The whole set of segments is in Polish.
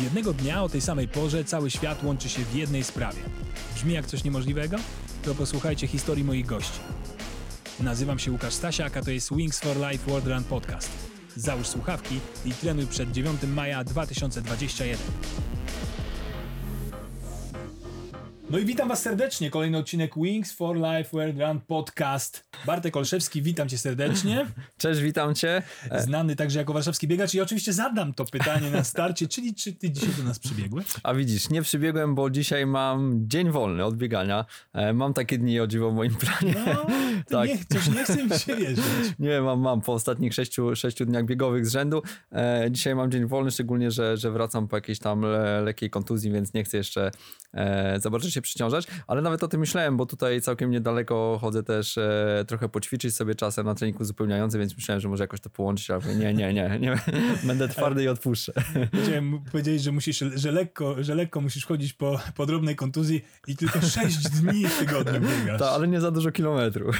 Jednego dnia o tej samej porze cały świat łączy się w jednej sprawie. Brzmi jak coś niemożliwego? To posłuchajcie historii moich gości. Nazywam się Łukasz Stasiak, a to jest Wings for Life World Run Podcast. Załóż słuchawki i trenuj przed 9 maja 2021. No i witam Was serdecznie. Kolejny odcinek Wings for Life World Run Podcast. Bartek Olszewski, witam Cię serdecznie. Cześć, witam Cię. Znany także jako warszawski biegacz i oczywiście zadam to pytanie na starcie, czyli czy Ty dzisiaj do nas przybiegłeś? A widzisz, nie przybiegłem, bo dzisiaj mam dzień wolny od biegania. E, mam takie dni o dziwo w moim planie. No, tak. nie, coś nie chcę mi się wierzyć. Nie, mam, mam po ostatnich sześciu, sześciu dniach biegowych z rzędu. E, dzisiaj mam dzień wolny, szczególnie, że, że wracam po jakiejś tam le, lekkiej kontuzji, więc nie chcę jeszcze e, zobaczyć się przyciążać, ale nawet o tym myślałem, bo tutaj całkiem niedaleko chodzę też e, trochę poćwiczyć sobie czasem na treningu uzupełniającym, więc myślałem, że może jakoś to połączyć, ale nie, nie, nie, nie. będę twardy i odpuszczę. Chciałem powiedzieć, że musisz, że lekko, że lekko musisz chodzić po, po drobnej kontuzji i tylko 6 dni w tygodniu biegasz. Tak, ale nie za dużo kilometrów.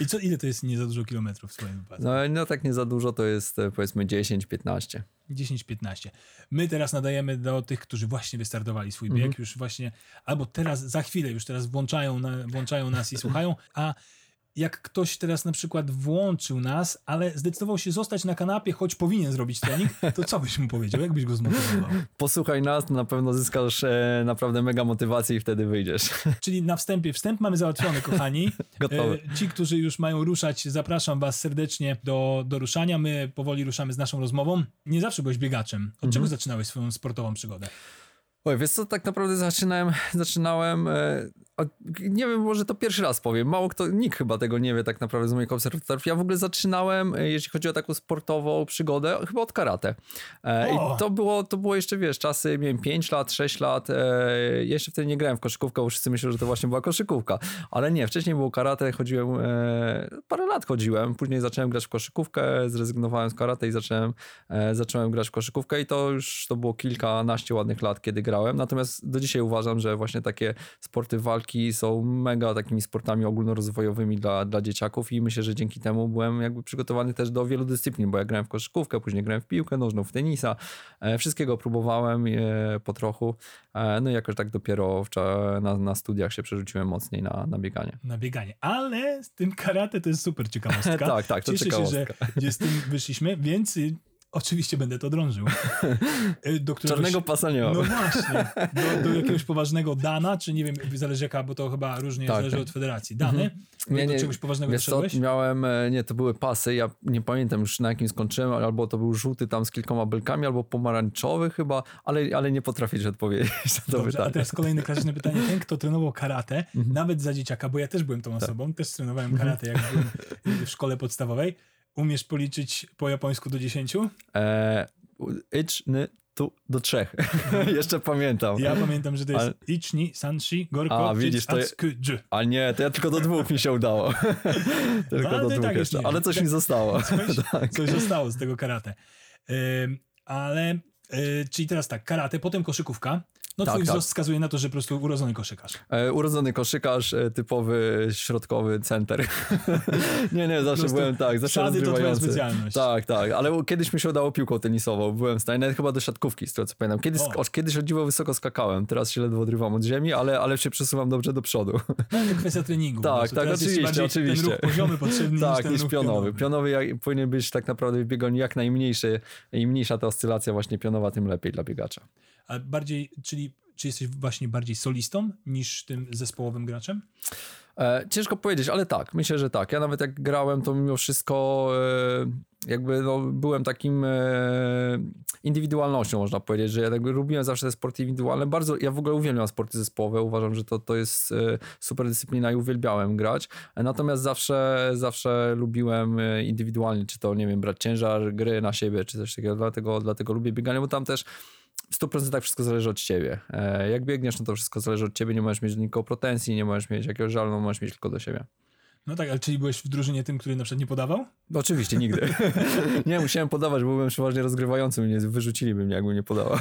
I co, ile to jest nie za dużo kilometrów w swoim wypadku? No, no tak nie za dużo, to jest e, powiedzmy 10-15. 10-15. My teraz nadajemy do tych, którzy właśnie wystartowali swój bieg, mm -hmm. już właśnie, albo teraz, za chwilę już teraz włączają, na, włączają nas i słuchają, a jak ktoś teraz na przykład włączył nas, ale zdecydował się zostać na kanapie, choć powinien zrobić trening, to co byś mu powiedział? Jak byś go zmotywował? Posłuchaj nas, to na pewno zyskasz e, naprawdę mega motywację i wtedy wyjdziesz. Czyli na wstępie, wstęp mamy załatwiony, kochani. Gotowe. E, ci, którzy już mają ruszać, zapraszam was serdecznie do, do ruszania. My powoli ruszamy z naszą rozmową. Nie zawsze byłeś biegaczem. Od mhm. czego zaczynałeś swoją sportową przygodę? Oj, wiesz co, tak naprawdę zaczynałem, zaczynałem, nie wiem, może to pierwszy raz powiem, mało kto, nikt chyba tego nie wie tak naprawdę z moich obserwatorów. Ja w ogóle zaczynałem, e, jeśli chodzi o taką sportową przygodę, chyba od karate. E, I to było, to było jeszcze, wiesz, czasy, miałem 5 lat, 6 lat, e, jeszcze wtedy nie grałem w koszykówkę, bo wszyscy myślą, że to właśnie była koszykówka, ale nie, wcześniej było karate, chodziłem, e, parę lat chodziłem, później zacząłem grać w koszykówkę, zrezygnowałem z karate i zacząłem, e, zacząłem grać w koszykówkę i to już, to było kilkanaście ładnych lat, kiedy grałem, natomiast do dzisiaj uważam, że właśnie takie sporty walki są mega takimi sportami ogólnorozwojowymi dla, dla dzieciaków i myślę, że dzięki temu byłem jakby przygotowany też do wielu dyscyplin, bo ja grałem w koszykówkę, później grałem w piłkę nożną, w tenisa, e, wszystkiego próbowałem e, po trochu, e, no i jakoś tak dopiero na, na studiach się przerzuciłem mocniej na, na bieganie. Na bieganie, ale z tym karate to jest super ciekawostka. tak, tak, to Cieszę ciekawostka. się, że, że z tym wyszliśmy, więc Oczywiście będę to drążył. Y, do któregoś, Czarnego pasa nie No właśnie. Do, do, jakiegoś poważnego dana, czy nie wiem, zależy jaka, bo to chyba różnie tak, zależy tak. od federacji. Dany? Mhm. Nie, do nie, czegoś poważnego wiesz co, miałem, e, nie, to były pasy, ja nie pamiętam już na jakim skończyłem, albo to był żółty tam z kilkoma belkami, albo pomarańczowy chyba, ale, ale nie potrafię odpowiedzieć na to Dobrze, pytanie. a teraz kolejne klasyczne pytanie. Ten, kto trenował karate, mhm. nawet za dzieciaka, bo ja też byłem tą tak. osobą, też trenowałem karate, jak byłem w szkole podstawowej. Umiesz policzyć po japońsku do dziesięciu? Eee, ich, ny, tu, do trzech. Jeszcze pamiętam. Ja pamiętam, że to jest Ale... Ichni, Sanshi, Gorko, A, widzisz, to. A nie, to ja tylko do dwóch mi się udało. tylko no, do dwóch tak jeszcze. Ale coś mi zostało. Coś, tak. coś zostało z tego karate. ale, y, czyli teraz tak, karate, potem koszykówka. No tak, twój tak. wzrost wskazuje na to, że po prostu urodzony koszykarz. E, urodzony koszykarz, e, typowy środkowy center. nie, nie, zawsze byłem tak, zawsze rozgrywający. to specjalność. Tak, tak, ale kiedyś mi się udało piłką tenisową, byłem w stanie, nawet chyba do siatkówki, z tego co pamiętam. Kiedyś, o. kiedyś o dziwo wysoko skakałem, teraz się ledwo odrywam od ziemi, ale, ale się przesuwam dobrze do przodu. No, to kwestia treningu. Tak, tak, oczywiście, oczywiście. Ten ruch poziomy potrzebny tak, niż, niż pionowy. Pionowy jak, powinien być tak naprawdę w bieganiu jak najmniejszy, im mniejsza ta oscylacja właśnie pionowa, tym lepiej dla biegacza. A bardziej, czyli czy jesteś właśnie bardziej solistą niż tym zespołowym graczem? E, ciężko powiedzieć, ale tak, myślę, że tak. Ja nawet jak grałem, to mimo wszystko e, jakby no, byłem takim e, indywidualnością, można powiedzieć, że ja tak lubiłem zawsze te sporty indywidualne. Bardzo, ja w ogóle uwielbiam sporty zespołowe, uważam, że to, to jest super dyscyplina i uwielbiałem grać. Natomiast zawsze, zawsze lubiłem indywidualnie, czy to, nie wiem, brać ciężar gry na siebie, czy coś takiego, dlatego, dlatego lubię bieganie, bo tam też 100% wszystko zależy od ciebie. E, jak biegniesz, no to wszystko zależy od ciebie, nie możesz mieć do nikogo pretensji, nie możesz mieć jakiegoś żalu, no możesz mieć tylko do siebie. No tak, ale czyli byłeś w drużynie tym, który na przykład nie podawał? No, oczywiście, nigdy. nie, musiałem podawać, bo byłem przeważnie rozgrywającym, nie wyrzuciliby mnie, jakbym nie podawał.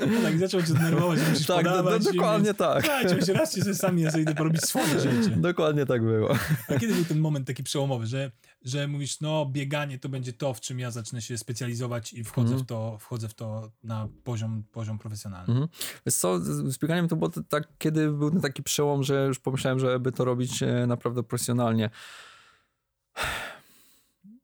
no tak, zaczął cię denerwować, że musisz tak, podawać. Do, do, dokładnie więc, tak. Słuchajcie, raz się sami, ja sobie idę porobić swoje życie. Dokładnie tak było. A kiedy był ten moment taki przełomowy, że, że mówisz, no bieganie to będzie to, w czym ja zacznę się specjalizować i wchodzę, mm. w, to, wchodzę w to na poziom, poziom profesjonalny? Mm. Wiesz co, z bieganiem to było tak, kiedy był ten taki przełom, że już pomyślałem, żeby to robić e, naprawdę profesjonalnie.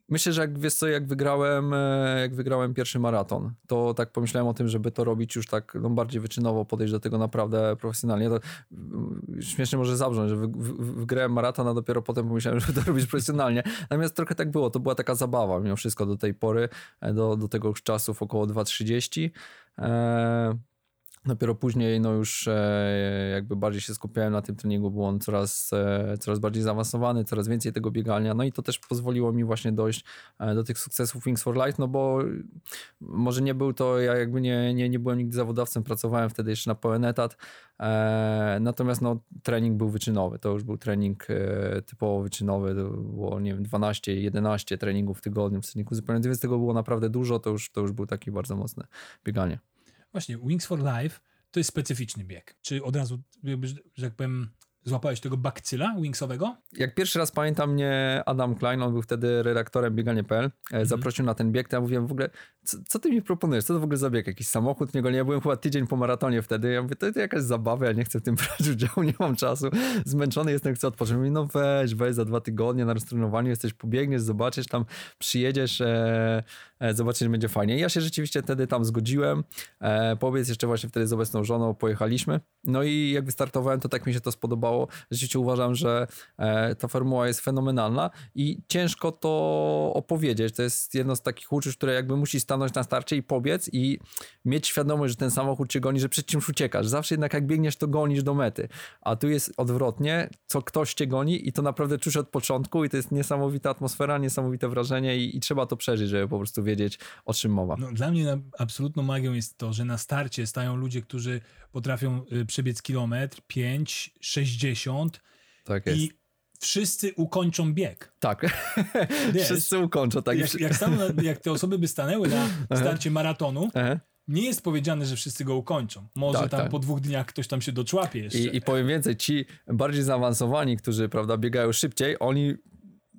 Myślę, że jak wiesz co, jak wygrałem, e, jak wygrałem pierwszy maraton, to tak pomyślałem o tym, żeby to robić już tak no, bardziej wyczynowo, podejść do tego naprawdę profesjonalnie. To mm, śmiesznie może zabrzmieć, że wygrałem maraton, a dopiero potem pomyślałem, żeby to robić profesjonalnie. Natomiast trochę tak było, to była taka zabawa mimo wszystko do tej pory, e, do, do tego czasów około 2.30. Eee, Dopiero później no już e, jakby bardziej się skupiałem na tym treningu, był on coraz, e, coraz bardziej zaawansowany, coraz więcej tego biegania, no i to też pozwoliło mi właśnie dojść e, do tych sukcesów Wings for Life, no bo może nie był to, ja jakby nie, nie, nie byłem nigdy zawodowcem, pracowałem wtedy jeszcze na pełen etat, natomiast no trening był wyczynowy, to już był trening typowo wyczynowy, to było nie wiem 12, 11 treningów w tygodniu, w treningu zupełnie, więc tego było naprawdę dużo, to już, to już był taki bardzo mocne bieganie. Właśnie, Wings for Life to jest specyficzny bieg. Czy od razu, że tak powiem, Złapałeś tego bakcyla wingsowego? Jak pierwszy raz pamiętam mnie Adam Klein, on był wtedy redaktorem bieganie.pl, mm. zaprosił na ten bieg, to ja mówiłem w ogóle, co, co, ty mi proponujesz, co to w ogóle za bieg, jakiś samochód, niego nie, ja byłem chyba tydzień po maratonie wtedy, ja mówię, to, to jakaś zabawa, ja nie chcę w tym brać udziału, nie mam czasu, zmęczony jestem, chcę odpocząć. Mówi, no weź, weź za dwa tygodnie na roztrenowaniu, jesteś, pobiegniesz, zobaczysz, tam przyjedziesz, e, e, zobaczysz, że będzie fajnie. Ja się rzeczywiście wtedy tam zgodziłem, e, powiedz jeszcze właśnie wtedy z obecną żoną pojechaliśmy, no i jak wystartowałem, to tak mi się to spodobało, rzeczywiście uważam, że e, ta formuła jest fenomenalna i ciężko to opowiedzieć. To jest jedno z takich uczuć, które jakby musi stanąć na starcie i pobiec i mieć świadomość, że ten samochód cię goni, że przed czymś uciekasz. Zawsze jednak jak biegniesz, to gonisz do mety. A tu jest odwrotnie, co ktoś cię goni i to naprawdę czujesz od początku i to jest niesamowita atmosfera, niesamowite wrażenie i, i trzeba to przeżyć, żeby po prostu wiedzieć, o czym mowa. No, dla mnie absolutną magią jest to, że na starcie stają ludzie, którzy potrafią y, przebiec kilometr, 5, 60 tak jest. i wszyscy ukończą bieg. Tak, Wiesz, wszyscy ukończą. Tak. Jak, jak, jak, te osoby by stanęły na starcie maratonu, nie jest powiedziane, że wszyscy go ukończą. Może tak, tam tak. po dwóch dniach ktoś tam się doczłapie jeszcze. I, I powiem więcej, ci bardziej zaawansowani, którzy prawda, biegają szybciej, oni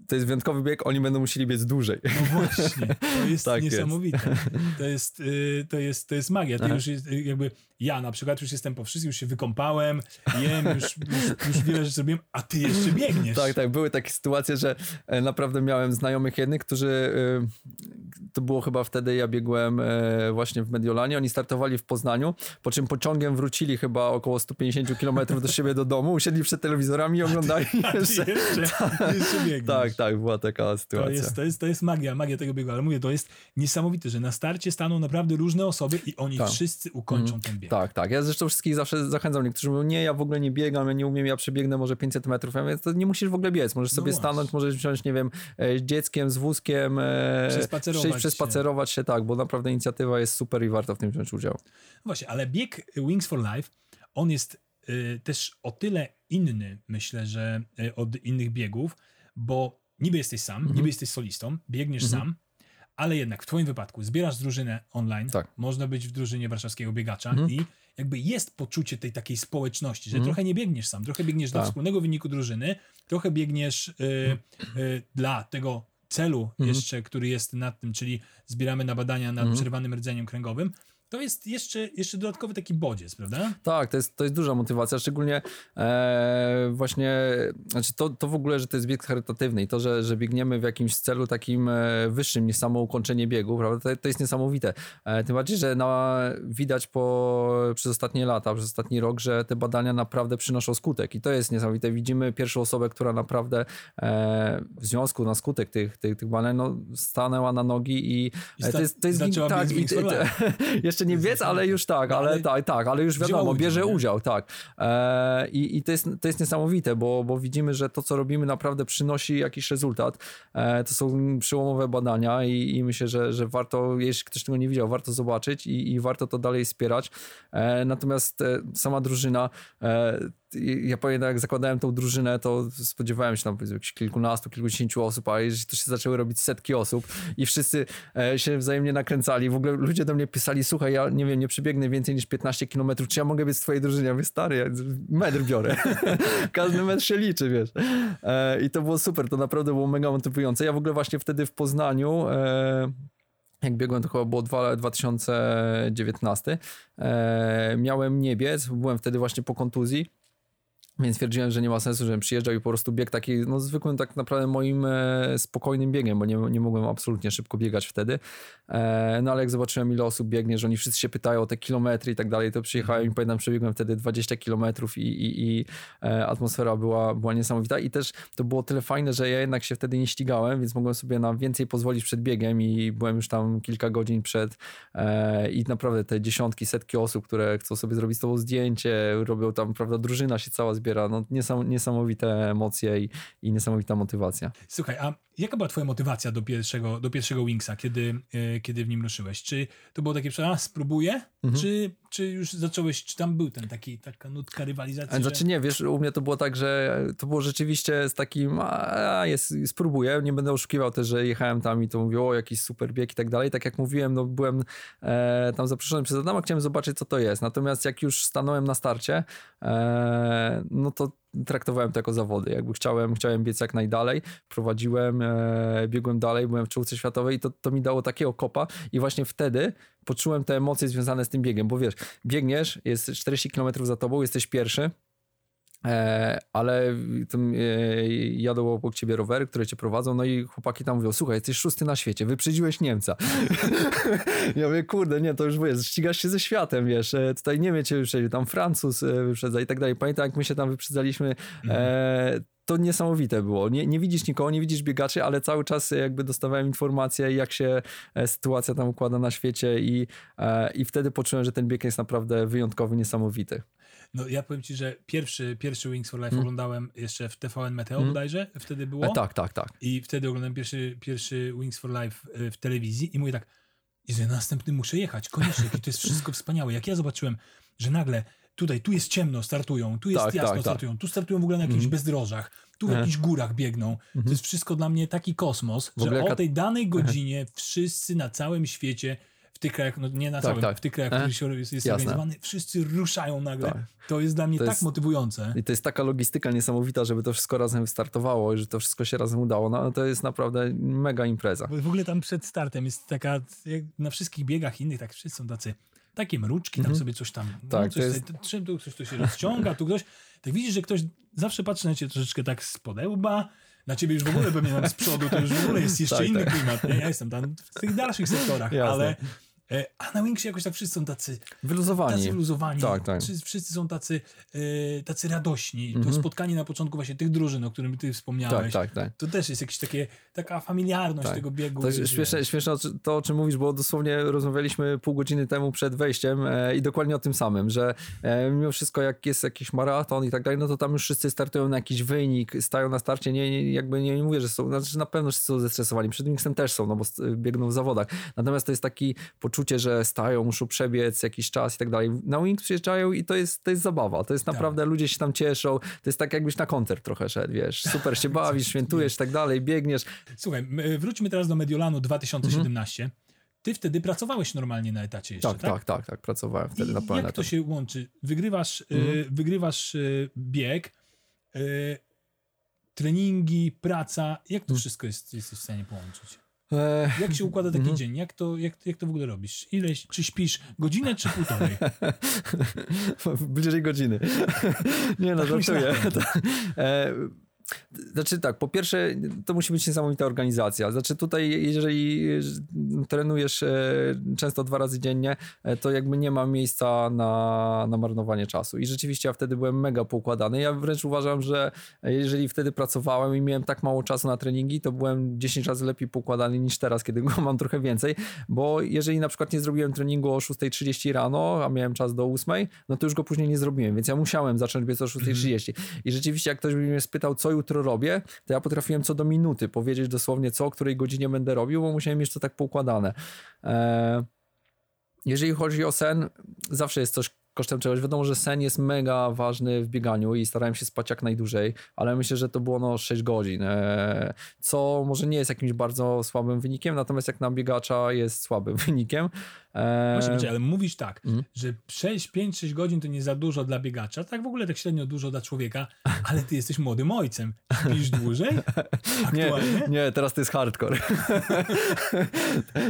to jest wyjątkowy bieg, oni będą musieli biec dłużej. No właśnie, to jest tak niesamowite. Jest. To, jest, y, to, jest, to jest magia. To już jest, y, jakby ja na przykład już jestem po wszystkim, już się wykąpałem, jem, już, już, już wiele rzeczy zrobiłem, a ty jeszcze biegniesz. Tak, tak. Były takie sytuacje, że e, naprawdę miałem znajomych jednych, którzy to było chyba wtedy, ja biegłem e, właśnie w Mediolanie, oni startowali w Poznaniu, po czym pociągiem wrócili chyba około 150 km do siebie do domu, usiedli przed telewizorami i oglądali a ty, jeszcze, a ty jeszcze, jeszcze biegniesz. Tak, tak, była taka sytuacja. To jest, to jest, to jest magia, magia tego biegu, ale mówię, to jest niesamowite, że na starcie staną naprawdę różne osoby i oni tak. wszyscy ukończą mm. ten bieg. Tak, tak. Ja zresztą wszystkich zawsze zachęcam. Niektórzy mówią, nie, ja w ogóle nie biegam, ja nie umiem, ja przebiegnę może 500 metrów. Ja mówię, to nie musisz w ogóle biec. Możesz no sobie właśnie. stanąć, możesz wziąć, nie wiem, e, z dzieckiem, z wózkiem, e, przespacerować, przespacerować się. się. tak, bo naprawdę inicjatywa jest super i warto w tym wziąć udział. Właśnie, ale bieg Wings for Life, on jest y, też o tyle inny, myślę, że y, od innych biegów, bo niby jesteś sam, mhm. niby jesteś solistą, biegniesz mhm. sam, ale jednak w twoim wypadku zbierasz drużynę online, tak. można być w drużynie warszawskiego biegacza mhm. i jakby jest poczucie tej takiej społeczności, że mhm. trochę nie biegniesz sam, trochę biegniesz tak. dla wspólnego wyniku drużyny, trochę biegniesz y, y, dla tego celu mhm. jeszcze, który jest nad tym, czyli zbieramy na badania nad mhm. przerwanym rdzeniem kręgowym, to jest jeszcze, jeszcze dodatkowy taki bodziec, prawda? Tak, to jest, to jest duża motywacja, szczególnie e, właśnie, znaczy to, to w ogóle, że to jest bieg charytatywny i to, że, że biegniemy w jakimś celu takim e, wyższym niż samo ukończenie biegu, prawda, to, to jest niesamowite. E, tym bardziej, że na, widać po, przez ostatnie lata, przez ostatni rok, że te badania naprawdę przynoszą skutek i to jest niesamowite. Widzimy pierwszą osobę, która naprawdę e, w związku na skutek tych, tych, tych badań no, stanęła na nogi i, I sta- to jest, to jest, tak, i, jeszcze nie biec, ale już tak, ale, ale tak, tak, ale już wiadomo, bierze udział, udział tak. E, I i to, jest, to jest niesamowite, bo, bo widzimy, że to, co robimy, naprawdę przynosi jakiś rezultat. E, to są przyłomowe badania i, i myślę, że, że warto, jeśli ktoś tego nie widział, warto zobaczyć i, i warto to dalej wspierać. E, natomiast sama drużyna ja pamiętam, jak zakładałem tą drużynę, to spodziewałem się tam jakichś kilkunastu, kilkudziesięciu osób, a jeżeli to się zaczęły robić setki osób i wszyscy e, się wzajemnie nakręcali, w ogóle ludzie do mnie pisali, słuchaj, ja nie wiem, nie przebiegnę więcej niż 15 kilometrów, czy ja mogę być w twojej drużynie? Ja mówię, stary, ja metr biorę. Każdy metr się liczy, wiesz. E, I to było super, to naprawdę było mega motywujące. Ja w ogóle właśnie wtedy w Poznaniu e, jak biegłem, to chyba było 2019. E, miałem niebiec, byłem wtedy właśnie po kontuzji więc stwierdziłem, że nie ma sensu, żebym przyjeżdżał i po prostu bieg taki, no zwykłym tak naprawdę moim e, spokojnym biegiem, bo nie, nie mogłem absolutnie szybko biegać wtedy. E, no ale jak zobaczyłem ile osób biegnie, że oni wszyscy się pytają o te kilometry i tak dalej, to przyjechałem i pamiętam, przebiegłem wtedy 20 kilometrów i, i, i e, atmosfera była, była niesamowita i też to było tyle fajne, że ja jednak się wtedy nie ścigałem, więc mogłem sobie na więcej pozwolić przed biegiem i byłem już tam kilka godzin przed e, i naprawdę te dziesiątki, setki osób, które chcą sobie zrobić z tobą zdjęcie, robią tam, prawda, drużyna się cała zbiera No, niesam, niesamowite emocje i, i niesamowita motywacja. Słuchaj, a jaka była twoja motywacja do pierwszego, do pierwszego Wingsa, kiedy, yy, kiedy w nim ruszyłeś? Czy to było takie, a spróbuję? Mhm. Czy, czy już zacząłeś, czy tam był ten taki, taka nutka rywalizacji? Znaczy że... nie, wiesz, u mnie to było tak, że to było rzeczywiście z takim, a jest, spróbuję, nie będę oszukiwał też, że jechałem tam i to mówię, o jakiś super bieg i tak dalej. Tak jak mówiłem, no byłem e, tam zaproszony przez Adama, chciałem zobaczyć co to jest. Natomiast jak już stanąłem na starcie, e, no to traktowałem to jako zawody. Jakby chciałem, chciałem biec jak najdalej, prowadziłem, e, biegłem dalej, byłem w czołówce światowej i to, to mi dało takiego kopa i właśnie wtedy poczułem te emocje związane z tym biegiem, bo wiesz, biegniesz, jest 40 km za tobą, jesteś pierwszy, ale tam e, jadą obok ciebie rowery, które cię prowadzą, no i chłopaki tam mówią, słuchaj, jesteś szósty na świecie, wyprzedziłeś Niemca. ja mówię, kurde, nie, to już jest, ścigasz się ze światem, wiesz, e, tutaj nie cię wyprzedził, tam Francuz wyprzedza i tak dalej. Pamiętam, jak my się tam wyprzedzaliśmy, mhm. to niesamowite było. Nie, nie widzisz nikogo, nie widzisz biegaczy, ale cały czas jakby dostawałem informacje, jak się sytuacja tam układa na świecie i, i wtedy poczułem, że ten bieg jest naprawdę wyjątkowy, niesamowity. No ja powiem ci, że pierwszy, pierwszy Wings for Life mm. oglądałem jeszcze w TVN Meteo mm. bodajże, wtedy było. E, tak, tak, tak. I wtedy oglądałem pierwszy, pierwszy Wings for Life e, w telewizji i mówię tak, Jezu, ja następny muszę jechać, koniecznie, to jest wszystko wspaniałe. Jak ja zobaczyłem, że nagle tutaj, tu jest ciemno, startują, tu jest tak, jasno, tak, tak. startują, tak. tu startują w ogóle na jakichś mm. bezdrożach, tu w e. jakichś górach biegną. Mm. To mhm. jest wszystko dla mnie taki kosmos, że jaka... o tej danej godzinie wszyscy na całym świecie w tych krajach, no nie na tak, całym, tak. w tych krajach, w których się jest, jest organizowany, wszyscy ruszają nagle. Tak. To jest dla mnie to tak jest, motywujące. I to jest taka logistyka niesamowita, żeby to wszystko razem wystartowało i że to wszystko się razem udało. No to jest naprawdę mega impreza. Bo w ogóle tam przed startem jest taka, na wszystkich biegach innych, tak wszyscy są tacy, takie mruczki, tam -hmm. sobie coś tam, no, tak, coś, jest... tutaj, tu ktoś to się rozciąga, tu ktoś, tak widzisz, że ktoś zawsze patrzy na ciebie troszeczkę tak z podełba, na ciebie już w ogóle pewnie z przodu, to już w ogóle jest jeszcze tak, inny tak. klimat. Nie? Ja jestem tam w tych dalszych sektorach, Jasne. ale E, a na Wingsie jakoś tak wszyscy są tacy wyluzowani. Tacy wyluzowani. Tak, tak. Wszyscy są tacy, e, tacy radośni. To mhm. spotkanie na początku właśnie tych drużyn, o którym ty wspomniałeś. Tak, tak, tak. To też jest jakieś takie, taka familiarność tak. tego biegu. To jest śmieszne, śmieszne to, o czym mówisz, bo dosłownie rozmawialiśmy pół godziny temu przed wejściem e, i dokładnie o tym samym, że e, mimo wszystko jak jest jakiś maraton i tak dalej, no to tam już wszyscy startują na jakiś wynik, stają na starcie, nie, nie jakby nie, nie mówię, że są, znaczy na pewno wszyscy są zestresowani. Przed Wingsem też są, no bo biegną w zawodach. Natomiast to jest taki poczucie poczucie, że stają, muszą przebiec jakiś czas i tak dalej. Na Wings przyjeżdżają i to jest, to jest zabawa. To jest tak. naprawdę, tak. ludzie się tam cieszą. To jest tak jakbyś na koncert trochę szedł, wiesz. Super się bawisz, świętujesz i tak dalej, biegniesz. Słuchaj, wróćmy teraz do Mediolanu 2017. Mhm. Ty wtedy pracowałeś normalnie na etacie jeszcze, tak? Tak, tak, tak, tak pracowałem wtedy I na pełen jak to się łączy? Wygrywasz, y, mhm. y, wygrywasz y, bieg, y, treningi, praca. Jak to mhm. wszystko jest, jesteś w stanie połączyć? E, jak się układa taki mm. dzień? Jak to, jak, jak to w ogóle robisz? Ile, czy śpisz godzinę, czy półtorej? Bliżej godziny. Nie no, tak żartuję. Znaczy tak, po pierwsze to musi być niesamowita organizacja. Znaczy tutaj jeżeli trenujesz e, często dwa razy dziennie, e, to jakby nie ma miejsca na, na marnowanie czasu. I rzeczywiście ja wtedy byłem mega poukładany. Ja wręcz uważam, że jeżeli wtedy pracowałem i miałem tak mało czasu na treningi, to byłem 10 razy lepiej poukładany niż teraz, kiedy go mam trochę więcej, bo jeżeli na przykład nie zrobiłem treningu o 6.30 rano, a miałem czas do 8, no to już go później nie zrobiłem, więc ja musiałem zacząć biec o 6.30. I rzeczywiście jak ktoś by mnie spytał, co jutro robię, to ja potrafiłem co do minuty powiedzieć dosłownie co, o której godzinie będę robił, bo musiałem mieć to tak poukładane. Eee, jeżeli chodzi o sen, zawsze jest coś kosztem czegoś. Wiadomo, że sen jest mega ważny w bieganiu i starałem się spać jak najdłużej, ale myślę, że to było no 6 godzin, e, co może nie jest jakimś bardzo słabym wynikiem, natomiast jak na biegacza jest słabym wynikiem. Właśnie, eee, ale mówisz tak, mm. że 6, 5, 6 godzin to nie za dużo dla biegacza, tak w ogóle tak średnio dużo dla człowieka, ale ty jesteś młodym ojcem. Śpisz dłużej? Aktualnie? Nie, nie, teraz to jest hardcore.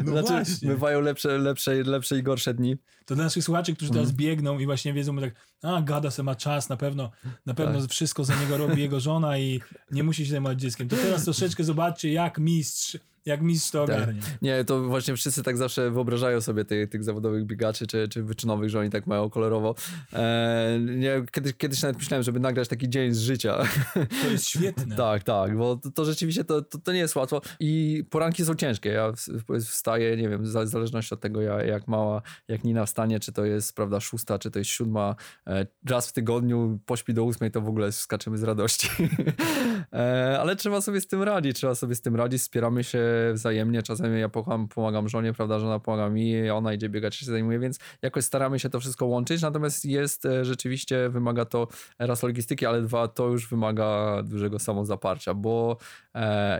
no znaczy, właśnie. bywają lepsze, lepsze, lepsze i gorsze dni. To dla naszych słuchaczy, którzy teraz mm. biegną i właśnie wiedzą, że tak, a gada se ma czas, na pewno, na pewno tak. wszystko za niego robi jego żona i nie musi się zajmować dzieckiem. To teraz troszeczkę zobaczcie, jak mistrz jak mistrz to tak. ogarnie. Nie, to właśnie wszyscy tak zawsze wyobrażają sobie tych, tych zawodowych biegaczy czy, czy wyczynowych, że oni tak mają kolorowo. E, nie, kiedyś, kiedyś nawet myślałem, żeby nagrać taki dzień z życia. To jest świetne. tak, tak, bo to, to rzeczywiście to, to, to, nie jest łatwo i poranki są ciężkie. Ja wstaję, nie wiem, w zależności od tego jak mała, jak Nina wstanie, czy to jest, prawda, szósta, czy to jest siódma, e, raz w tygodniu pośpi do ósmej, to w ogóle skaczemy z radości. e, ale trzeba sobie z tym radzić, trzeba sobie z tym radzić, wspieramy się wzajemnie. Czasem ja pomagam, pomagam żonie, prawda, żona pomaga mi, ona idzie biegać, się zajmuje, więc jakoś staramy się to wszystko łączyć. Natomiast jest e, rzeczywiście, wymaga to raz logistyki, ale dwa, to już wymaga dużego samozaparcia, bo e,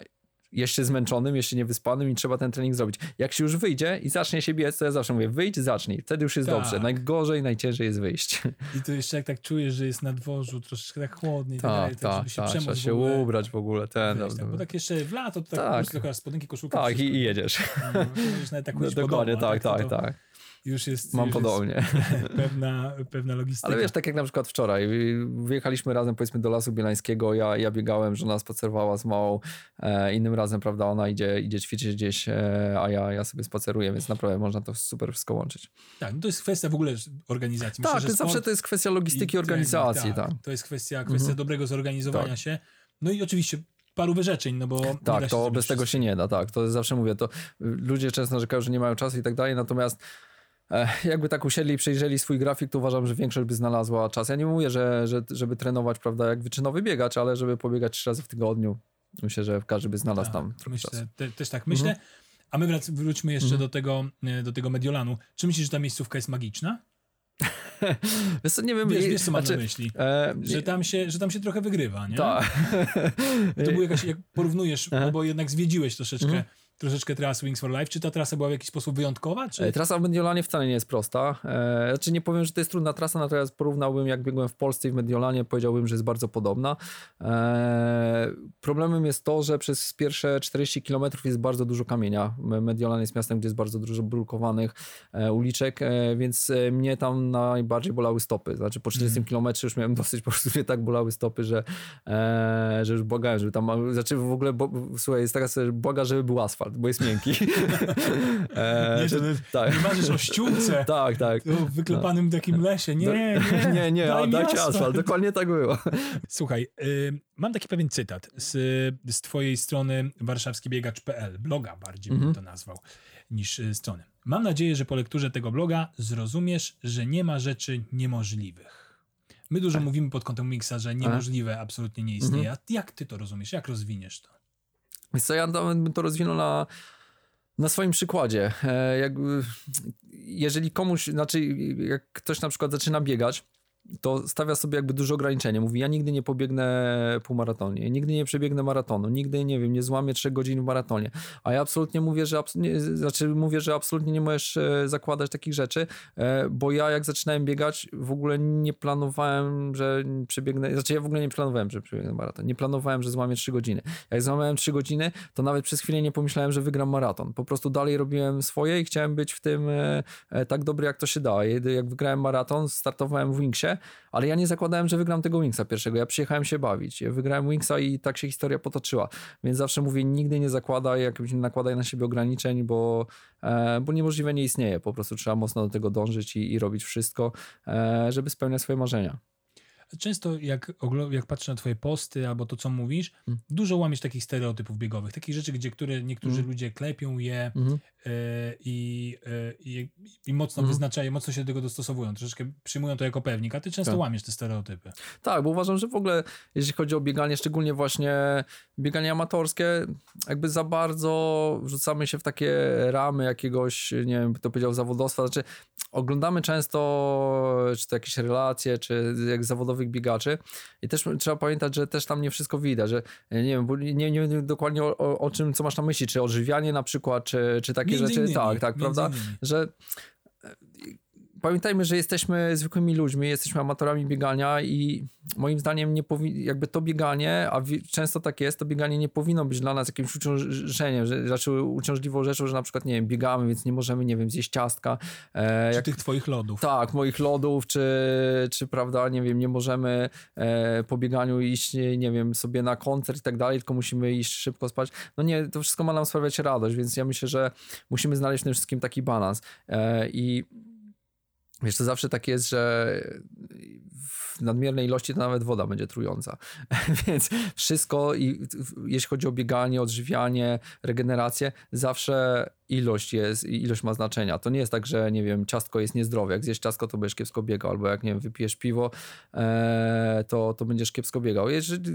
jeszcze zmęczonym, jeszcze niewyspanym i trzeba ten trening zrobić. Jak się już wyjdzie i zacznie się biec, to ja zawsze mówię, wyjdź, zacznij. Wtedy już jest tak. dobrze. Najgorzej, najciężej jest wyjść. I to jeszcze jak tak czujesz, że jest na dworzu troszeczkę tak chłodniej, tak, tak, tak, tak, trzeba się ubrać w ogóle. Ten, Weź, tak, bo tak jeszcze w lato to tak, tak. spódniki, koszulka. Tak, i, i jedziesz. No, nawet tak no, Dokładnie, tak, tak, tak już jest. Mam już podobnie. Jest pewna, pewna logistyka. Ale wiesz, tak jak na przykład wczoraj, wyjechaliśmy razem powiedzmy do Lasu Bielańskiego, ja, ja biegałem, żona spacerowała z małą, e, innym razem, prawda, ona idzie, idzie ćwiczyć gdzieś, e, a ja, ja sobie spaceruję, więc naprawdę można to super wszystko łączyć. Tak, no to jest kwestia w ogóle organizacji. Myślę, tak, zawsze to jest kwestia logistyki, organizacji. Tak, tak, To jest kwestia, kwestia mhm. dobrego zorganizowania tak. się. No i oczywiście paru wyrzeczeń, no bo... Tak, to bez tego się nie da, tak. To zawsze mówię, to ludzie często narzekają, że nie mają czasu i tak dalej, natomiast jakby tak usiedli i przejrzeli swój grafik, to uważam, że większość by znalazła czas. Ja nie mówię, że, że żeby trenować, prawda, jak wyczynowy biegacz, ale żeby pobiegać trzy razy w tygodniu. Myślę, że każdy by znalazł tak, tam myślę, te, Też tak myślę. Mhm. A my wrac- wróćmy jeszcze mhm. do, tego, e, do tego Mediolanu. Czy myślisz, że ta miejscówka jest magiczna? Wiesz co, nie wiem... Wiesz, wiesz co mam znaczy, na myśli? E, że, tam się, że tam się trochę wygrywa, nie? Tak. To było jakaś, jak porównujesz, bo jednak zwiedziłeś troszeczkę mhm troszeczkę trasę Wings for Life. Czy ta trasa była w jakiś sposób wyjątkowa? Czy... E, trasa w Mediolanie wcale nie jest prosta. E, znaczy nie powiem, że to jest trudna trasa, natomiast porównałbym jak biegłem w Polsce i w Mediolanie, powiedziałbym, że jest bardzo podobna. E, problemem jest to, że przez pierwsze 40 km jest bardzo dużo kamienia. Mediolan jest miastem, gdzie jest bardzo dużo brukowanych e, uliczek, e, więc mnie tam najbardziej bolały stopy. Znaczy po 40 mm. km już miałem dosyć, po prostu mnie tak bolały stopy, że, że już błagałem, żeby tam, znaczy w ogóle, bo, słuchaj, jest taka, że błaga, żeby był asfalt, bo jest miękki. e, nie, że, tak. nie marzysz o ściółce. tak, tak. W wyklepanym no. takim lesie. Nie, nie. Nie, nie, a dajcie asfalt. asfalt. Dokładnie tak było. Słuchaj, y, mam taki pewien cytat z, z twojej strony warszawskibiegacz.pl, bloga bardziej mhm. bym to nazwał niż y, strony. Mam nadzieję, że po lekturze tego bloga zrozumiesz, że nie ma rzeczy niemożliwych. My dużo tak. mówimy pod kątem Mixa, że niemożliwe absolutnie nie istnieje. Mhm. Jak ty to rozumiesz? Jak rozwiniesz to? Więc co, ja bym to rozwinął na, na swoim przykładzie. E, jakby, jeżeli komuś, znaczy jak ktoś na przykład zaczyna biegać, to stawia sobie jakby duże ograniczenie. Mówi, ja nigdy nie pobiegnę półmaratonie, nigdy nie przebiegnę maratonu, nigdy, nie wiem, nie złamię trzech godzin w maratonie. A ja absolutnie mówię, że, nie, znaczy mówię, że absolutnie nie możesz e, zakładać takich rzeczy, e, bo ja jak zaczynałem biegać, w ogóle nie planowałem, że przebiegnę, znaczy ja w ogóle nie planowałem, że przebiegnę maraton. Nie planowałem, że złamię trzy godziny. Jak złamałem trzy godziny, to nawet przez chwilę nie pomyślałem, że wygram maraton. Po prostu dalej robiłem swoje i chciałem być w tym e, tak dobry, jak to się da. Jak wygrałem maraton, startowałem w Wingsie, Ale ja nie zakładałem, że wygram tego Wingsa pierwszego. Ja przyjechałem się bawić. Ja wygrałem Wingsa i tak się historia potoczyła. Więc zawsze mówię, nigdy nie zakładaj, jakimś nie nakładaj na siebie ograniczeń, bo, e, bo niemożliwe nie istnieje. Po prostu trzeba mocno do tego dążyć i, i robić wszystko, e, żeby spełniać swoje marzenia. Często jak, jak patrzę na twoje posty albo to, co mówisz, mm. dużo łamiesz takich stereotypów biegowych, takich rzeczy, gdzie które niektórzy mm. ludzie klepią je mm. y, i, y, i, i, mocno mm. wyznaczają, mocno się do tego dostosowują, troszeczkę przyjmują to jako pewnik, a ty często tak. łamiesz te stereotypy. Tak, bo uważam, że w ogóle jeśli chodzi o bieganie, szczególnie właśnie bieganie amatorskie, jakby za bardzo wrzucamy się w takie ramy jakiegoś, nie wiem, to powiedział zawodowstwa, znaczy oglądamy często czy to jakieś relacje, czy jak zawodowych biegaczy. I też trzeba pamiętać, że też tam nie wszystko widać, że nie wiem, nie, nie wiem dokładnie o, o, o czym, co masz na myśli, czy odżywianie na przykład, czy, czy takie między rzeczy, innymi, tak, tak, prawda, innymi. że pamiętajmy, że jesteśmy zwykłymi ludźmi, jesteśmy amatorami biegania i moim zdaniem nie powi- jakby to bieganie, a często tak jest, to bieganie nie powinno być dla nas jakimś uciążeniem, że raczej uciążliwą rzeczą, że na przykład, nie wiem, biegamy, więc nie możemy, nie wiem, zjeść ciastka. E, czy jak, tych twoich lodów. Tak, moich lodów, czy, czy prawda, nie wiem, nie możemy e, po bieganiu iść, nie, nie wiem, sobie na koncert i tak dalej, tylko musimy iść szybko spać. No nie, to wszystko ma nam sprawiać radość, więc ja myślę, że musimy znaleźć w tym wszystkim taki balans. E, I Wiesz, to zawsze tak jest, że w nadmiernej ilości to nawet woda będzie trująca. Więc wszystko, i, jeśli chodzi o bieganie, odżywianie, regenerację, zawsze ilość jest, ilość ma znaczenia. To nie jest tak, że nie wiem, ciastko jest niezdrowe. Jak zjesz ciastko, to będziesz kiepsko biegał, albo jak nie wiem, wypijesz piwo, e, to, to będziesz kiepsko biegał.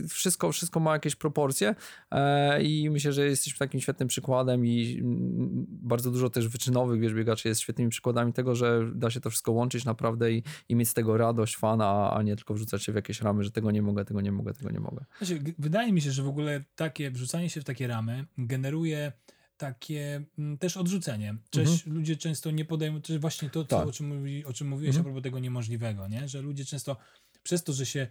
Wszystko, wszystko ma jakieś proporcje e, i myślę, że jesteśmy takim świetnym przykładem i mm, bardzo dużo też wyczynowych wiesz, biegaczy jest świetnymi przykładami tego, że da się to wszystko łączyć naprawdę i, i mieć z tego radość, fana, a nie tylko wrzucać się w jakieś ramy, że tego nie mogę, tego nie mogę, tego nie mogę. Znaczy, wydaje mi się, że w ogóle takie wrzucanie się w takie ramy generuje takie m, mm, też odrzucenie. Cześć, mhm. ludzie często nie podejmują, to właśnie to, tak. o, czym mówi, o czym mówiłeś mhm. a propos tego niemożliwego, nie? że ludzie często przez to, że się,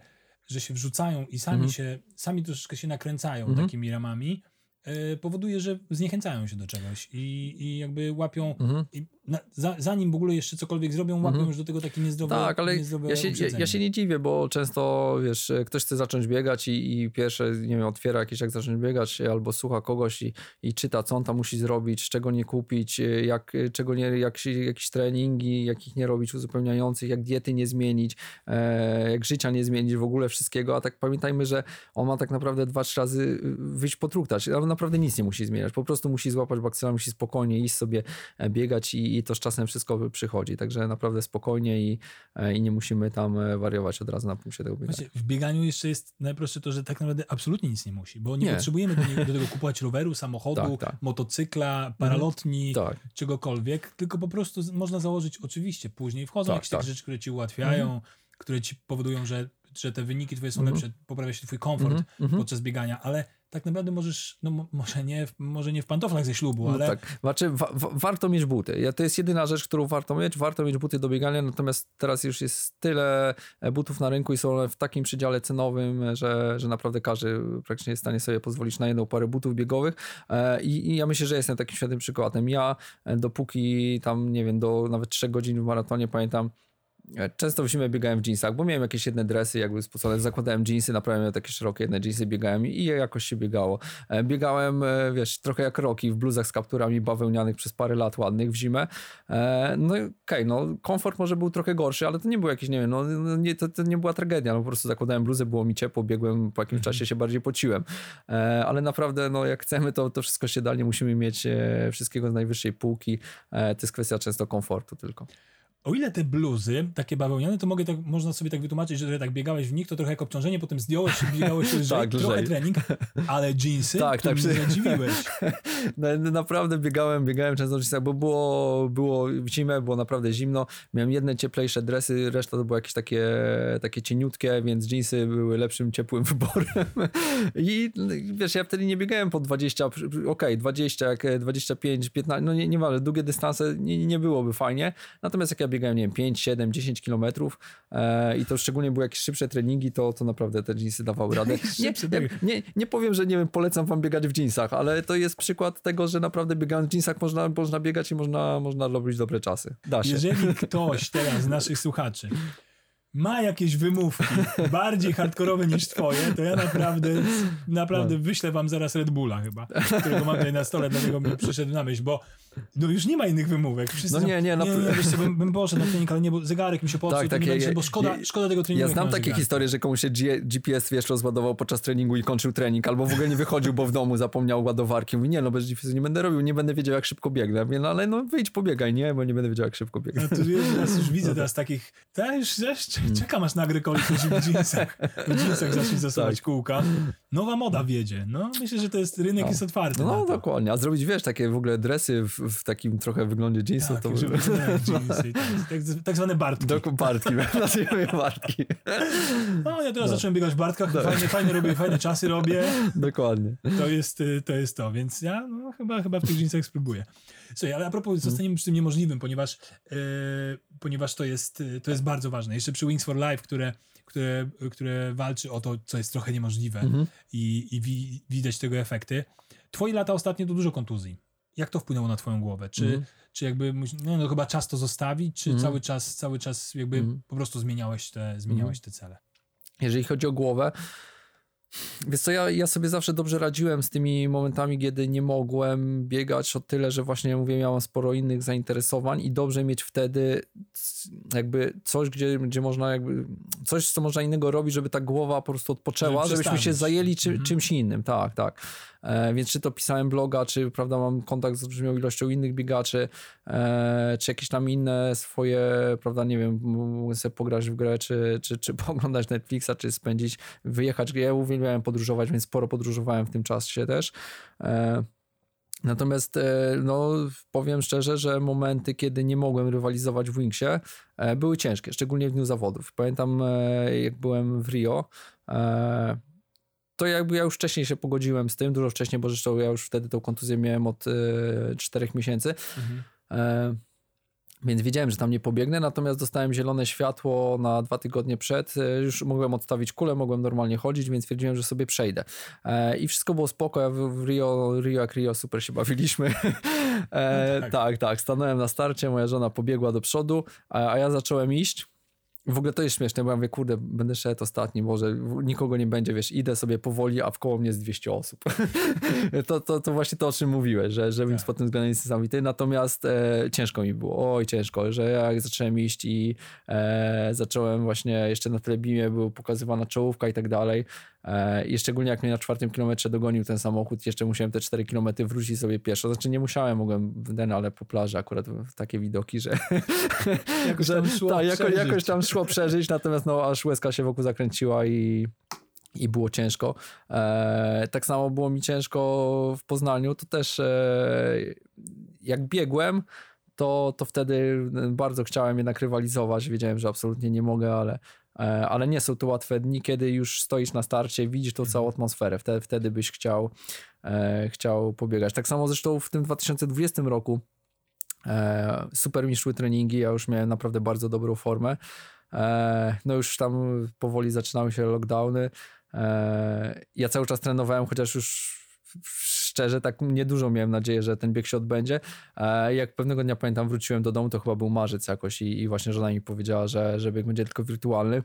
że się wrzucają i sami mhm. się, sami troszeczkę się nakręcają mhm. takimi ramami, y, powoduje, że zniechęcają się do czegoś i, i jakby łapią, mhm. i na, za, zanim w ogóle jeszcze cokolwiek zrobią, łapią mhm. już do tego takie niezdrowe Tak, ale niezdrowe ja, się, ja, ja, się nie dziwię, bo często, wiesz, ktoś chce zacząć biegać i, i pierwsze, nie wiem, otwiera jakieś jak zacząć biegać albo słucha kogoś i, i czyta, co on tam musi zrobić, czego nie kupić, jak, czego nie, jak, jakieś treningi, jakich nie robić uzupełniających, jak diety nie zmienić, e, jak życia nie zmienić, w ogóle wszystkiego, a tak pamiętajmy, że on ma tak naprawdę dwa, trzy razy wyjść potruktać, ale naprawdę nic nie musi zmieniać, po prostu musi złapać bakcyla, musi spokojnie iść sobie e, biegać i, i to z czasem wszystko przychodzi. Także naprawdę spokojnie i, e, i nie musimy tam e, wariować od razu na punkcie tego biegania. w bieganiu jeszcze jest najprostsze to, że tak naprawdę absolutnie nic nie musi, bo nie, nie. potrzebujemy do, niego, do, tego kupować roweru, samochodu, tak, tak. motocykla, mhm. paralotni, tak. czegokolwiek, tylko po prostu można założyć oczywiście później. Wchodzą tak, jakieś takie tak. rzeczy, które ci ułatwiają, mhm. które ci powodują, że, że te wyniki twoje są mhm. lepsze, poprawia się twój komfort podczas biegania, ale tak naprawdę możesz, no może nie, może nie w pantoflach ze ślubu, no ale... No tak, znaczy wa wa warto mieć buty. To jest jedyna rzecz, którą warto mieć. Warto mieć buty do biegania, natomiast teraz już jest tyle e, butów na rynku i są one w takim przedziale cenowym, że, że naprawdę każdy praktycznie jest w stanie sobie pozwolić na jedną parę butów biegowych e, i, i ja myślę, że jestem takim świetnym przykładem. Ja e, dopóki tam, nie wiem, do nawet 3 godzin w maratonie pamiętam, E, często w zimę biegałem w jeansach, bo miałem jakieś jedne dresy jakby spocone, zakładałem jeansy, naprawdę takie szerokie jedne jeansy, biegałem i jakoś się biegało. E, biegałem, e, wiesz, trochę jak Roki w bluzach z kapturami bawełnianych przez parę lat ładnych w zimę. No okej, okay, no komfort może był trochę gorszy, ale to nie był jakiś, nie wiem, no, no nie, to, to, nie była tragedia, no po prostu zakładałem bluzę, było mi ciepło, biegłem, po jakimś mhm. czasie się bardziej pociłem. Ale naprawdę, no jak chcemy, to, to wszystko się da, nie musimy mieć wszystkiego z najwyższej półki. To jest kwestia często komfortu tylko. O ile te bluzy, takie bawełniane, to mogę tak, można sobie tak wytłumaczyć, że tak biegałeś w nich, to trochę jak obciążenie, potem zdjąłeś i biegałeś lżej, tak, trochę lżej. trening, ale jeansy, tak, tak, mnie zadziwiłeś. No, naprawdę biegałem, biegałem często bo było, było w zimę, było naprawdę zimno, miałem jedne cieplejsze dresy, reszta to były jakieś takie, takie cieniutkie, więc jeansy były lepszym, ciepłym wyborem. I wiesz, ja wtedy nie biegałem po 20, okej, okay, 20, 25, 15, no nie, nie ma, długie dystanse nie, nie byłoby fajnie, natomiast jak ja biegałem, nie wiem, 5, 7, 10 kilometrów e, i to szczególnie były jakieś szybsze treningi, to, to naprawdę te jeansy dawały radę. Nie, nie, nie, powiem, że nie wiem, polecam wam biegać w jeansach, ale to jest przykład tego, że naprawdę biegając w jeansach można, można biegać i można, można robić dobre czasy. Da się. Jeżeli ktoś teraz z naszych słuchaczy ma jakieś wymówki bardziej hardkorowe niż twoje, to ja naprawdę, naprawdę no. wyślę wam zaraz Red Bulla chyba, którego mam tutaj na stole, dlatego mi przyszedł na myśl, bo no już nie ma innych wymówek. Wszyscy no nie, nie. No, nie, nie, wiesz, bym, bym poszedł na trening, ale nie, bo zegarek mi się popsuł, tak, tak, ja, bo szkoda, ja, szkoda tego treningu. Ja znam takie historie, że komuś się G GPS, wiesz, rozładował podczas treningu i kończył trening, albo w ogóle nie wychodził, bo w domu zapomniał ładowarki. Mówi, nie no, bez GPS nie będę robił, nie będę wiedział, jak szybko biegnę. Mówię, no ale no wyjdź, pobiegaj, nie, bo nie będę wiedział, jak szybko biegnę. No, tu, teraz już widzę no, teraz takich, ja już, już czekam aż na agrykolik w jeansach, w jeansach zacznie zasuwać tak. kółka. Nowa moda wiedzie. No, myślę, że to jest, rynek no. jest otwarty. No, dokładnie. A zrobić, wiesz, takie w ogóle dresy w, w takim trochę wyglądzie jeansów, tak, to... Żeby, jeansy, tak, tak zwane bartki. Doku bartki, nazwijmy bartki. No, ja teraz no. zacząłem biegać w bartkach, tak. fajnie, fajnie robię, fajne czasy robię. Dokładnie. To jest y, to, jest to więc ja no, chyba, chyba w tych jeansach spróbuję. Słuchaj, ale a propos, mhm. zostaniemy przy tym niemożliwym, ponieważ, yy, ponieważ to, jest, to jest bardzo ważne. Jeszcze przy Wings for Life, które które, które walczy o to, co jest trochę niemożliwe mhm. i, i wi, widać tego efekty. Twoje lata ostatnie to dużo kontuzji. Jak to wpłynęło na twoją głowę? Czy, mhm. czy jakby, no, no, chyba czas to zostawić, czy mhm. cały czas, cały czas jakby mhm. po prostu zmieniałeś te, zmieniałeś mhm. te cele? Jeżeli chodzi o głowę, Wiesz co, ja, ja sobie zawsze dobrze radziłem z tymi momentami, kiedy nie mogłem biegać o tyle, że właśnie mówię, miałem sporo innych zainteresowań i dobrze mieć wtedy jakby coś, gdzie, gdzie można jakby, coś, co można innego robić, żeby ta głowa po prostu odpoczęła, żeby żebyśmy się zajęli czy, mhm. czymś innym, tak, tak. E, więc czy to pisałem bloga, czy prawda, mam kontakt z olbrzymią ilością innych biegaczy, e, czy jakieś tam inne swoje, prawda, nie wiem, mogę sobie pograć w grę, czy, czy, czy pooglądać Netflixa, czy spędzić, wyjechać. Ja uwielbiałem podróżować, więc sporo podróżowałem w tym czasie też. E, Natomiast no, powiem szczerze, że momenty, kiedy nie mogłem rywalizować w Wingsie, były ciężkie, szczególnie w dniu zawodów. Pamiętam, jak byłem w Rio, to jakby ja już wcześniej się pogodziłem z tym, dużo wcześniej, bo zresztą ja już wtedy tą kontuzję miałem od czterech miesięcy. Mhm. Więc wiedziałem, że tam nie pobiegnę, natomiast dostałem zielone światło na dwa tygodnie przed. E, już mogłem odstawić kulę, mogłem normalnie chodzić, więc stwierdziłem, że sobie przejdę. E, I wszystko było spoko. Ja w Rio, Rio jak Rio super się bawiliśmy. E, no tak. tak, tak. Stanąłem na starcie, moja żona pobiegła do przodu, a ja zacząłem iść. W ogóle to jest śmieszne, bo ja mówię, kurde, będę szedł ostatni, może nikogo nie będzie, wiesz, idę sobie powoli, a w koło mnie jest 200 osób. to, to, to właśnie to, o czym mówiłeś, że, że tak. pod tym względem niesamowity, natomiast e, ciężko mi było, oj ciężko, że jak zacząłem iść i e, zacząłem właśnie, jeszcze na telebimie był pokazywana czołówka i tak dalej, I szczególnie jak mnie na czwartym kilometrze dogonił ten samochód, jeszcze musiałem te 4 kilometry wrócić sobie pieszo. Znaczy nie musiałem, mogłem ten, ale po plaży akurat takie widoki, że, jakoś, tam szło ta, jako, jakoś tam szło przeżyć, natomiast no aż łezka się wokół zakręciła i i było ciężko. E, tak samo było mi ciężko w Poznaniu, to też e, jak biegłem, to, to wtedy bardzo chciałem jednak rywalizować. Wiedziałem, że absolutnie nie mogę, ale E, ale nie są to łatwe dni, kiedy już stoisz na starcie, widzisz tą całą atmosferę, wtedy, wtedy byś chciał, e, chciał pobiegać. Tak samo zresztą w tym 2020 roku e, super mi szły treningi, ja już miałem naprawdę bardzo dobrą formę. E, no już tam powoli zaczynały się lockdowny. E, ja cały czas trenowałem, chociaż już szczerze, tak niedużo miałem nadzieję, że ten bieg się odbędzie. E, jak pewnego dnia pamiętam, wróciłem do domu, to chyba był marzec jakoś i, i właśnie żona mi powiedziała, że, że bieg będzie tylko wirtualny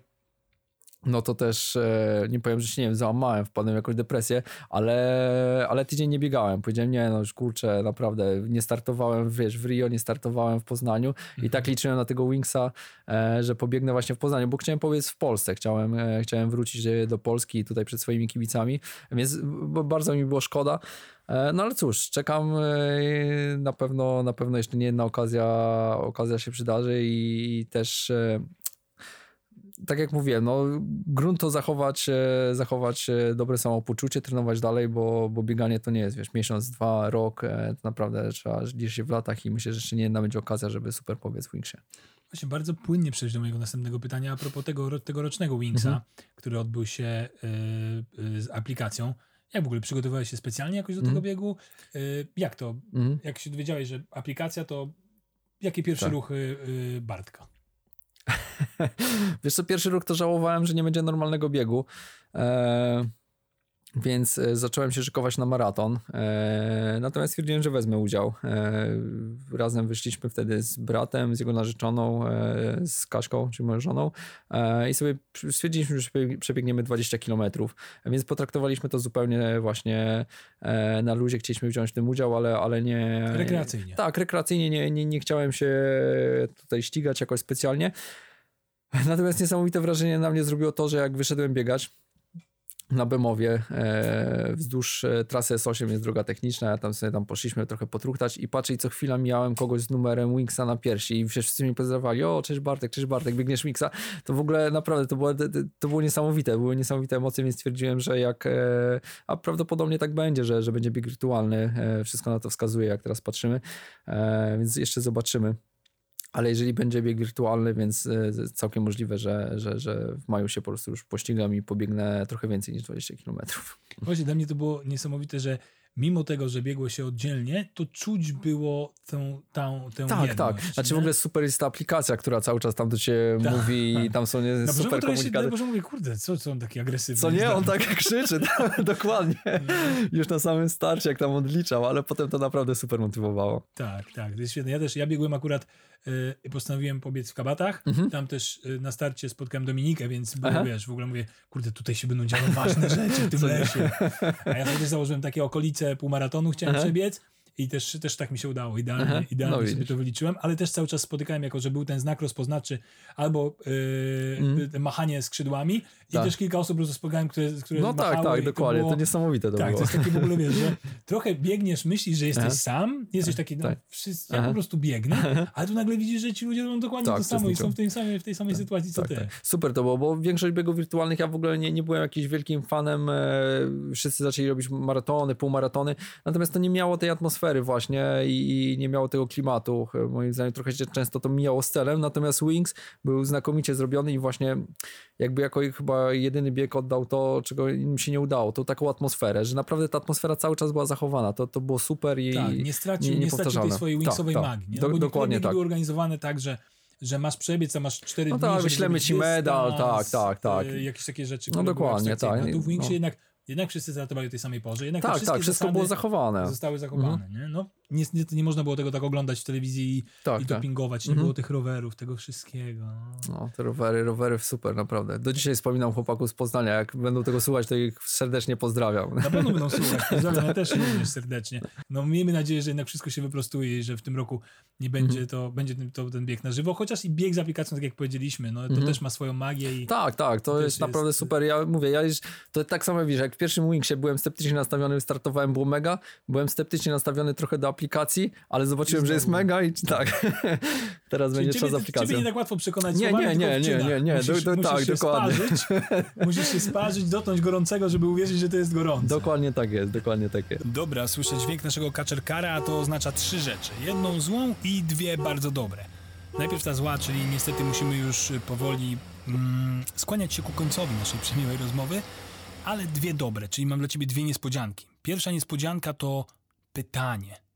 no to też e, nie powiem, że się nie wiem, załamałem, wpadłem w jakąś depresję, ale, ale tydzień nie biegałem. Powiedziałem, nie, no już kurczę, naprawdę nie startowałem, wiesz, w Rio, nie startowałem w Poznaniu i tak mhm. liczyłem na tego Wingsa, e, że pobiegnę właśnie w Poznaniu, bo chciałem powiedzieć w Polsce, chciałem, e, chciałem wrócić do Polski tutaj przed swoimi kibicami, więc bardzo mi było szkoda. No ale cóż, czekam na pewno, na pewno jeszcze nie jedna okazja, okazja się przydarzy i też tak jak mówiłem, no, grunt to zachować, e, zachować e, dobre samopoczucie, trenować dalej, bo, bo bieganie to nie jest, wiesz, miesiąc, dwa, rok, e, to naprawdę trzeba liczyć się w latach i myślę, że jeszcze nie jedna będzie okazja, żeby super pobiec w Wingsie. Właśnie bardzo płynnie przejść do mojego następnego pytania a propos tego tegorocznego Wingsa, mhm. który odbył się y, y, z aplikacją. Jak w ogóle przygotowywałeś się specjalnie jakoś do mhm. tego biegu? Y, jak to? Mhm. Jak się dowiedziałeś, że aplikacja to jakie pierwsze tak. ruchy Bartka? Wiesz co, pierwszy rok to żałowałem, że nie będzie normalnego biegu. Eee, więc e, zacząłem się szykować na maraton. E, natomiast stwierdziłem, że wezmę udział. E, razem wyszliśmy wtedy z bratem, z jego narzeczoną, e, z Kaszką, czyli moją żoną e, i sobie stwierdziliśmy, że przebiegniemy 20 kilometrów. Więc potraktowaliśmy to zupełnie właśnie e, na luzie. Chcieliśmy wziąć w tym udział, ale, ale nie... Rekreacyjnie. Tak, rekreacyjnie. Nie, nie, nie chciałem się tutaj ścigać jakoś specjalnie. Natomiast niesamowite wrażenie na mnie zrobiło to, że jak wyszedłem biegać, na Bemowie e, wzdłuż e, trasy S8 jest droga techniczna, ja tam sobie tam poszliśmy trochę potruchtać i patrzę i co chwila miałem kogoś z numerem Wingsa na piersi i wszyscy mi pozdrawali, o cześć Bartek, cześć Bartek, biegniesz Wingsa, to w ogóle naprawdę to było, to było niesamowite, były niesamowite emocje, więc stwierdziłem, że jak, e, a prawdopodobnie tak będzie, że, że będzie bieg wirtualny, e, wszystko na to wskazuje, jak teraz patrzymy, e, więc jeszcze zobaczymy ale jeżeli będzie bieg wirtualny, więc e, całkiem możliwe, że, że, że w maju się po prostu już pościgam i pobiegnę trochę więcej niż 20 km. Właśnie dla mnie to było niesamowite, że mimo tego, że biegło się oddzielnie, to czuć było tę, tę, tę Tak, tak. Znaczy nie? w ogóle super jest ta aplikacja, która cały czas tam do ciebie tak. mówi i tam są nie, no, super komunikaty. Boże mówię, kurde, co, co on taki agresywny? Co nie, on tak krzyczy, tak, dokładnie. Już na samym starcie, jak tam odliczał, ale potem to naprawdę super motywowało. Tak, tak, to jest świetne. Ja też, ja biegłem akurat y, postanowiłem pobiec w Kabatach. Mhm. Tam też y, na starcie spotkałem Dominikę, więc było, wiesz, w ogóle mówię, kurde, tutaj się będą działy ważne rzeczy w tym lesie. A ja sobie założyłem takie okolice półmaratonu, chciałem Aha. przebiec i też, też tak mi się udało, idealnie, Aha, idealnie no sobie to wyliczyłem, ale też cały czas spotykałem, jako że był ten znak rozpoznawczy albo yy, mm. machanie skrzydłami i tak. też kilka osób spotkałem, które, które No tak, tak, dokładnie, to, było, to niesamowite to tak, było. to jest takie w ogóle, wiesz, że trochę biegniesz, myślisz, że jesteś Aha. sam, jesteś tak, taki, no, tak. wszyscy, ja po prostu biegnę, ale tu nagle widzisz, że ci ludzie robią dokładnie tak, to samo i są w tej samej, w tej samej tak, sytuacji, co ty. Super to było, bo większość biegów wirtualnych ja w ogóle nie, nie byłem jakimś wielkim fanem, e, wszyscy zaczęli robić maratony, półmaratony, natomiast to nie miało tej atmosfery właśnie i, nie miało tego klimatu. Moim zdaniem trochę się często to mijało z celem, natomiast Wings był znakomicie zrobiony i właśnie jakby jako chyba jedyny bieg oddał to, czego im się nie udało, tą taką atmosferę, że naprawdę ta atmosfera cały czas była zachowana. To, to było super i tak, nie stracił, nie, nie, stracił tej swojej Wingsowej tak, tak. magii. Nie? No, Do, dokładnie tak. były organizowane tak, że że masz przebiec, a masz 4 no dni. No tak, wyślemy ci medal, tak, tak, tak. Jakieś takie rzeczy. No dokładnie, tak. A tu w Wingsie no. jednak jednak wszyscy startowali o tej samej porze. Jednak tak, tak, wszystko było zachowane. Zostały zachowane, mhm. nie? No, niestety nie można było tego tak oglądać w telewizji tak, i tak. dopingować, nie mhm. było tych rowerów, tego wszystkiego. No, te rowery, rowery super, naprawdę. Do dzisiaj wspominam chłopaków z Poznania, jak będą tego słuchać, to ich serdecznie pozdrawiam. Na pewno będą słuchać, pozdrawiam, ja też również serdecznie. No miejmy nadzieję, że jednak wszystko się wyprostuje i że w tym roku nie będzie mhm. to, będzie to ten bieg na żywo, chociaż i bieg z aplikacją, tak jak powiedzieliśmy, no to mhm. też ma swoją magię. I tak, tak, to jest naprawdę jest... super. Ja mówię, ja już, to tak samo wiesz, jak w pierwszym Wingsie byłem sceptycznie nastawiony, startowałem, było mega, byłem sceptycznie nastawiony trochę do aplikacji, ale zobaczyłem, że jest mega i tak. Teraz Czyli będzie trzeba z aplikacją. Ciebie nie tak łatwo przekonać nie, nie, nie, nie, nie, nie, musisz, do, do, musisz tak, się dokładnie. Sparzyć, musisz się sparzyć, dotknąć gorącego, żeby uwierzyć, że to jest gorące. Dokładnie tak jest, dokładnie tak jest. Dobra, słyszę dźwięk naszego kaczerkara, a to oznacza trzy rzeczy. Jedną złą i dwie bardzo dobre. Najpierw ta zła, czyli niestety musimy już powoli mm, skłaniać się ku końcowi naszej przemiłej rozmowy, ale dwie dobre, czyli mam dla ciebie dwie niespodzianki. Pierwsza niespodzianka to pytanie.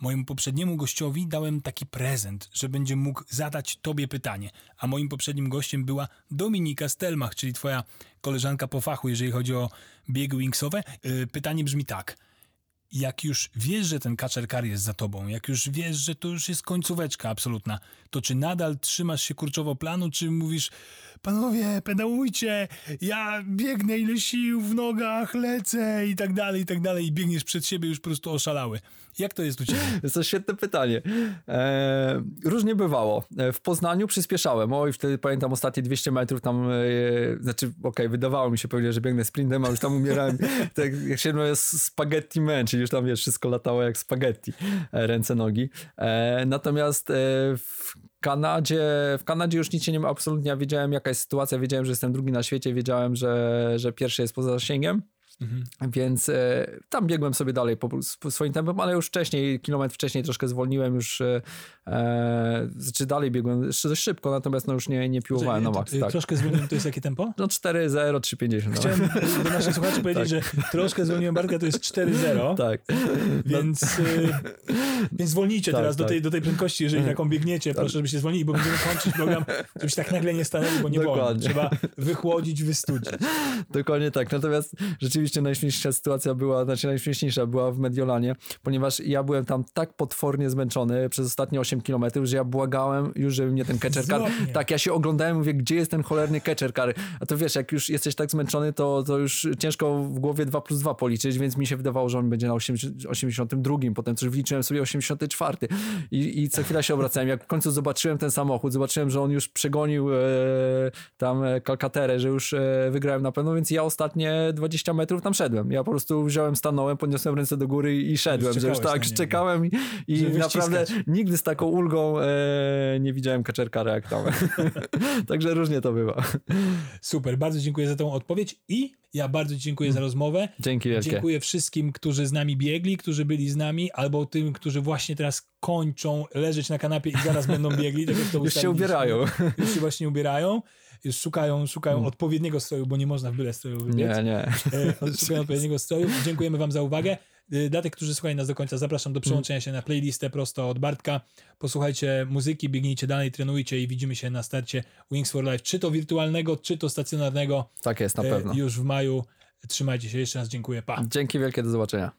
Mojemu poprzedniemu gościowi dałem taki prezent, że będzie mógł zadać tobie pytanie, a moim poprzednim gościem była Dominika Stelmach, czyli twoja koleżanka po fachu, jeżeli chodzi o biegi wingsowe. Yy, pytanie brzmi tak – jak już wiesz, że ten kaczerkar kar jest za tobą, jak już wiesz, że to już jest końcóweczka absolutna, to czy nadal trzymasz się kurczowo planu, czy mówisz, panowie, pedałujcie, ja biegnę ile sił w nogach, lecę i tak dalej, i tak dalej, i biegniesz przed siebie już po prostu oszalały. Jak to jest u ciebie? To świetne pytanie. Eee, różnie bywało. E, w Poznaniu przyspieszałem. Oj, wtedy pamiętam ostatnie 200 metrów tam, e, znaczy, okej, okay, wydawało mi się pewnie, że biegnę sprintem, a już tam umierałem, tak jak się mówi, spaghetti man, czyli już tam, wiesz, wszystko latało jak spaghetti, e, ręce, nogi. E, natomiast e, w Kanadzie, w Kanadzie już nic się nie ma absolutnie, ja wiedziałem jaka jest sytuacja, wiedziałem, że jestem drugi na świecie, wiedziałem, że, że pierwszy jest poza zasięgiem. Mhm. Więc e, tam biegłem sobie dalej po, swoim tempem, ale już wcześniej, kilometr wcześniej troszkę zwolniłem, już e, e znaczy dalej biegłem dość szybko, natomiast no już nie, nie piłowałem na maks. Tak. Troszkę zwolniłem, to jest jakie tempo? No 4-0, 3-50. No. Chciałem do naszych słuchaczy powiedzieć, tak. że troszkę zwolniłem Bartka, to jest 4-0. Tak. Więc, no. więc zwolnijcie tak, teraz tak. Do, tej, do tej prędkości, jeżeli taką biegniecie, proszę, żebyście zwolnili, bo będziemy kończyć program, żebyście tak nagle nie stanęli, bo nie Dokładnie. wolno. Trzeba wychłodzić, wystudzić. Dokładnie tak. Natomiast rzeczywiście rzeczywiście najśmieszniejsza sytuacja była, znaczy najśmieszniejsza była w Mediolanie, ponieważ ja byłem tam tak potwornie zmęczony przez ostatnie 8 kilometrów, że ja błagałem już, żeby mnie ten catcher car... Tak, ja się oglądałem, mówię, gdzie jest ten cholerny catcher car? A to wiesz, jak już jesteś tak zmęczony, to, to już ciężko w głowie 2 plus 2 policzyć, więc mi się wydawało, że on będzie na 80, 82, potem coś wliczyłem sobie 84 i, i co chwila się obracałem. Jak w końcu zobaczyłem ten samochód, zobaczyłem, że on już przegonił e, tam e, Kalkaterę, że już e, wygrałem na pewno, więc ja ostatnie 20 metrów tam szedłem. Ja po prostu wziąłem, stanąłem, podniosłem ręce do góry i szedłem, że już tak na niego. czekałem i, i naprawdę nigdy z taką ulgą e, nie widziałem kaczerkara jak tam. Także różnie to bywa. Super, bardzo dziękuję za tą odpowiedź i ja bardzo dziękuję za rozmowę. Dzięki wielkie. Dziękuję wszystkim, którzy z nami biegli, którzy byli z nami, albo tym, którzy właśnie teraz kończą leżeć na kanapie i zaraz będą biegli. Tak jak to Już się ubierają. Już się właśnie ubierają. Już szukają, szukają odpowiedniego stroju, bo nie można w byle stroju wybiec. Nie, nie. Szukają odpowiedniego stroju. Dziękujemy Wam za uwagę. E, Dla tych, którzy słuchają nas do końca, zapraszam do przyłączenia się na playlistę prosto od Bartka. Posłuchajcie muzyki, biegnijcie dalej, trenujcie i widzimy się na starcie Wings for Life, czy to wirtualnego, czy to stacjonarnego Tak jest, na e, pewno. już w maju. Trzymajcie się, jeszcze raz dziękuję, pa. Dzięki wielkie, do zobaczenia.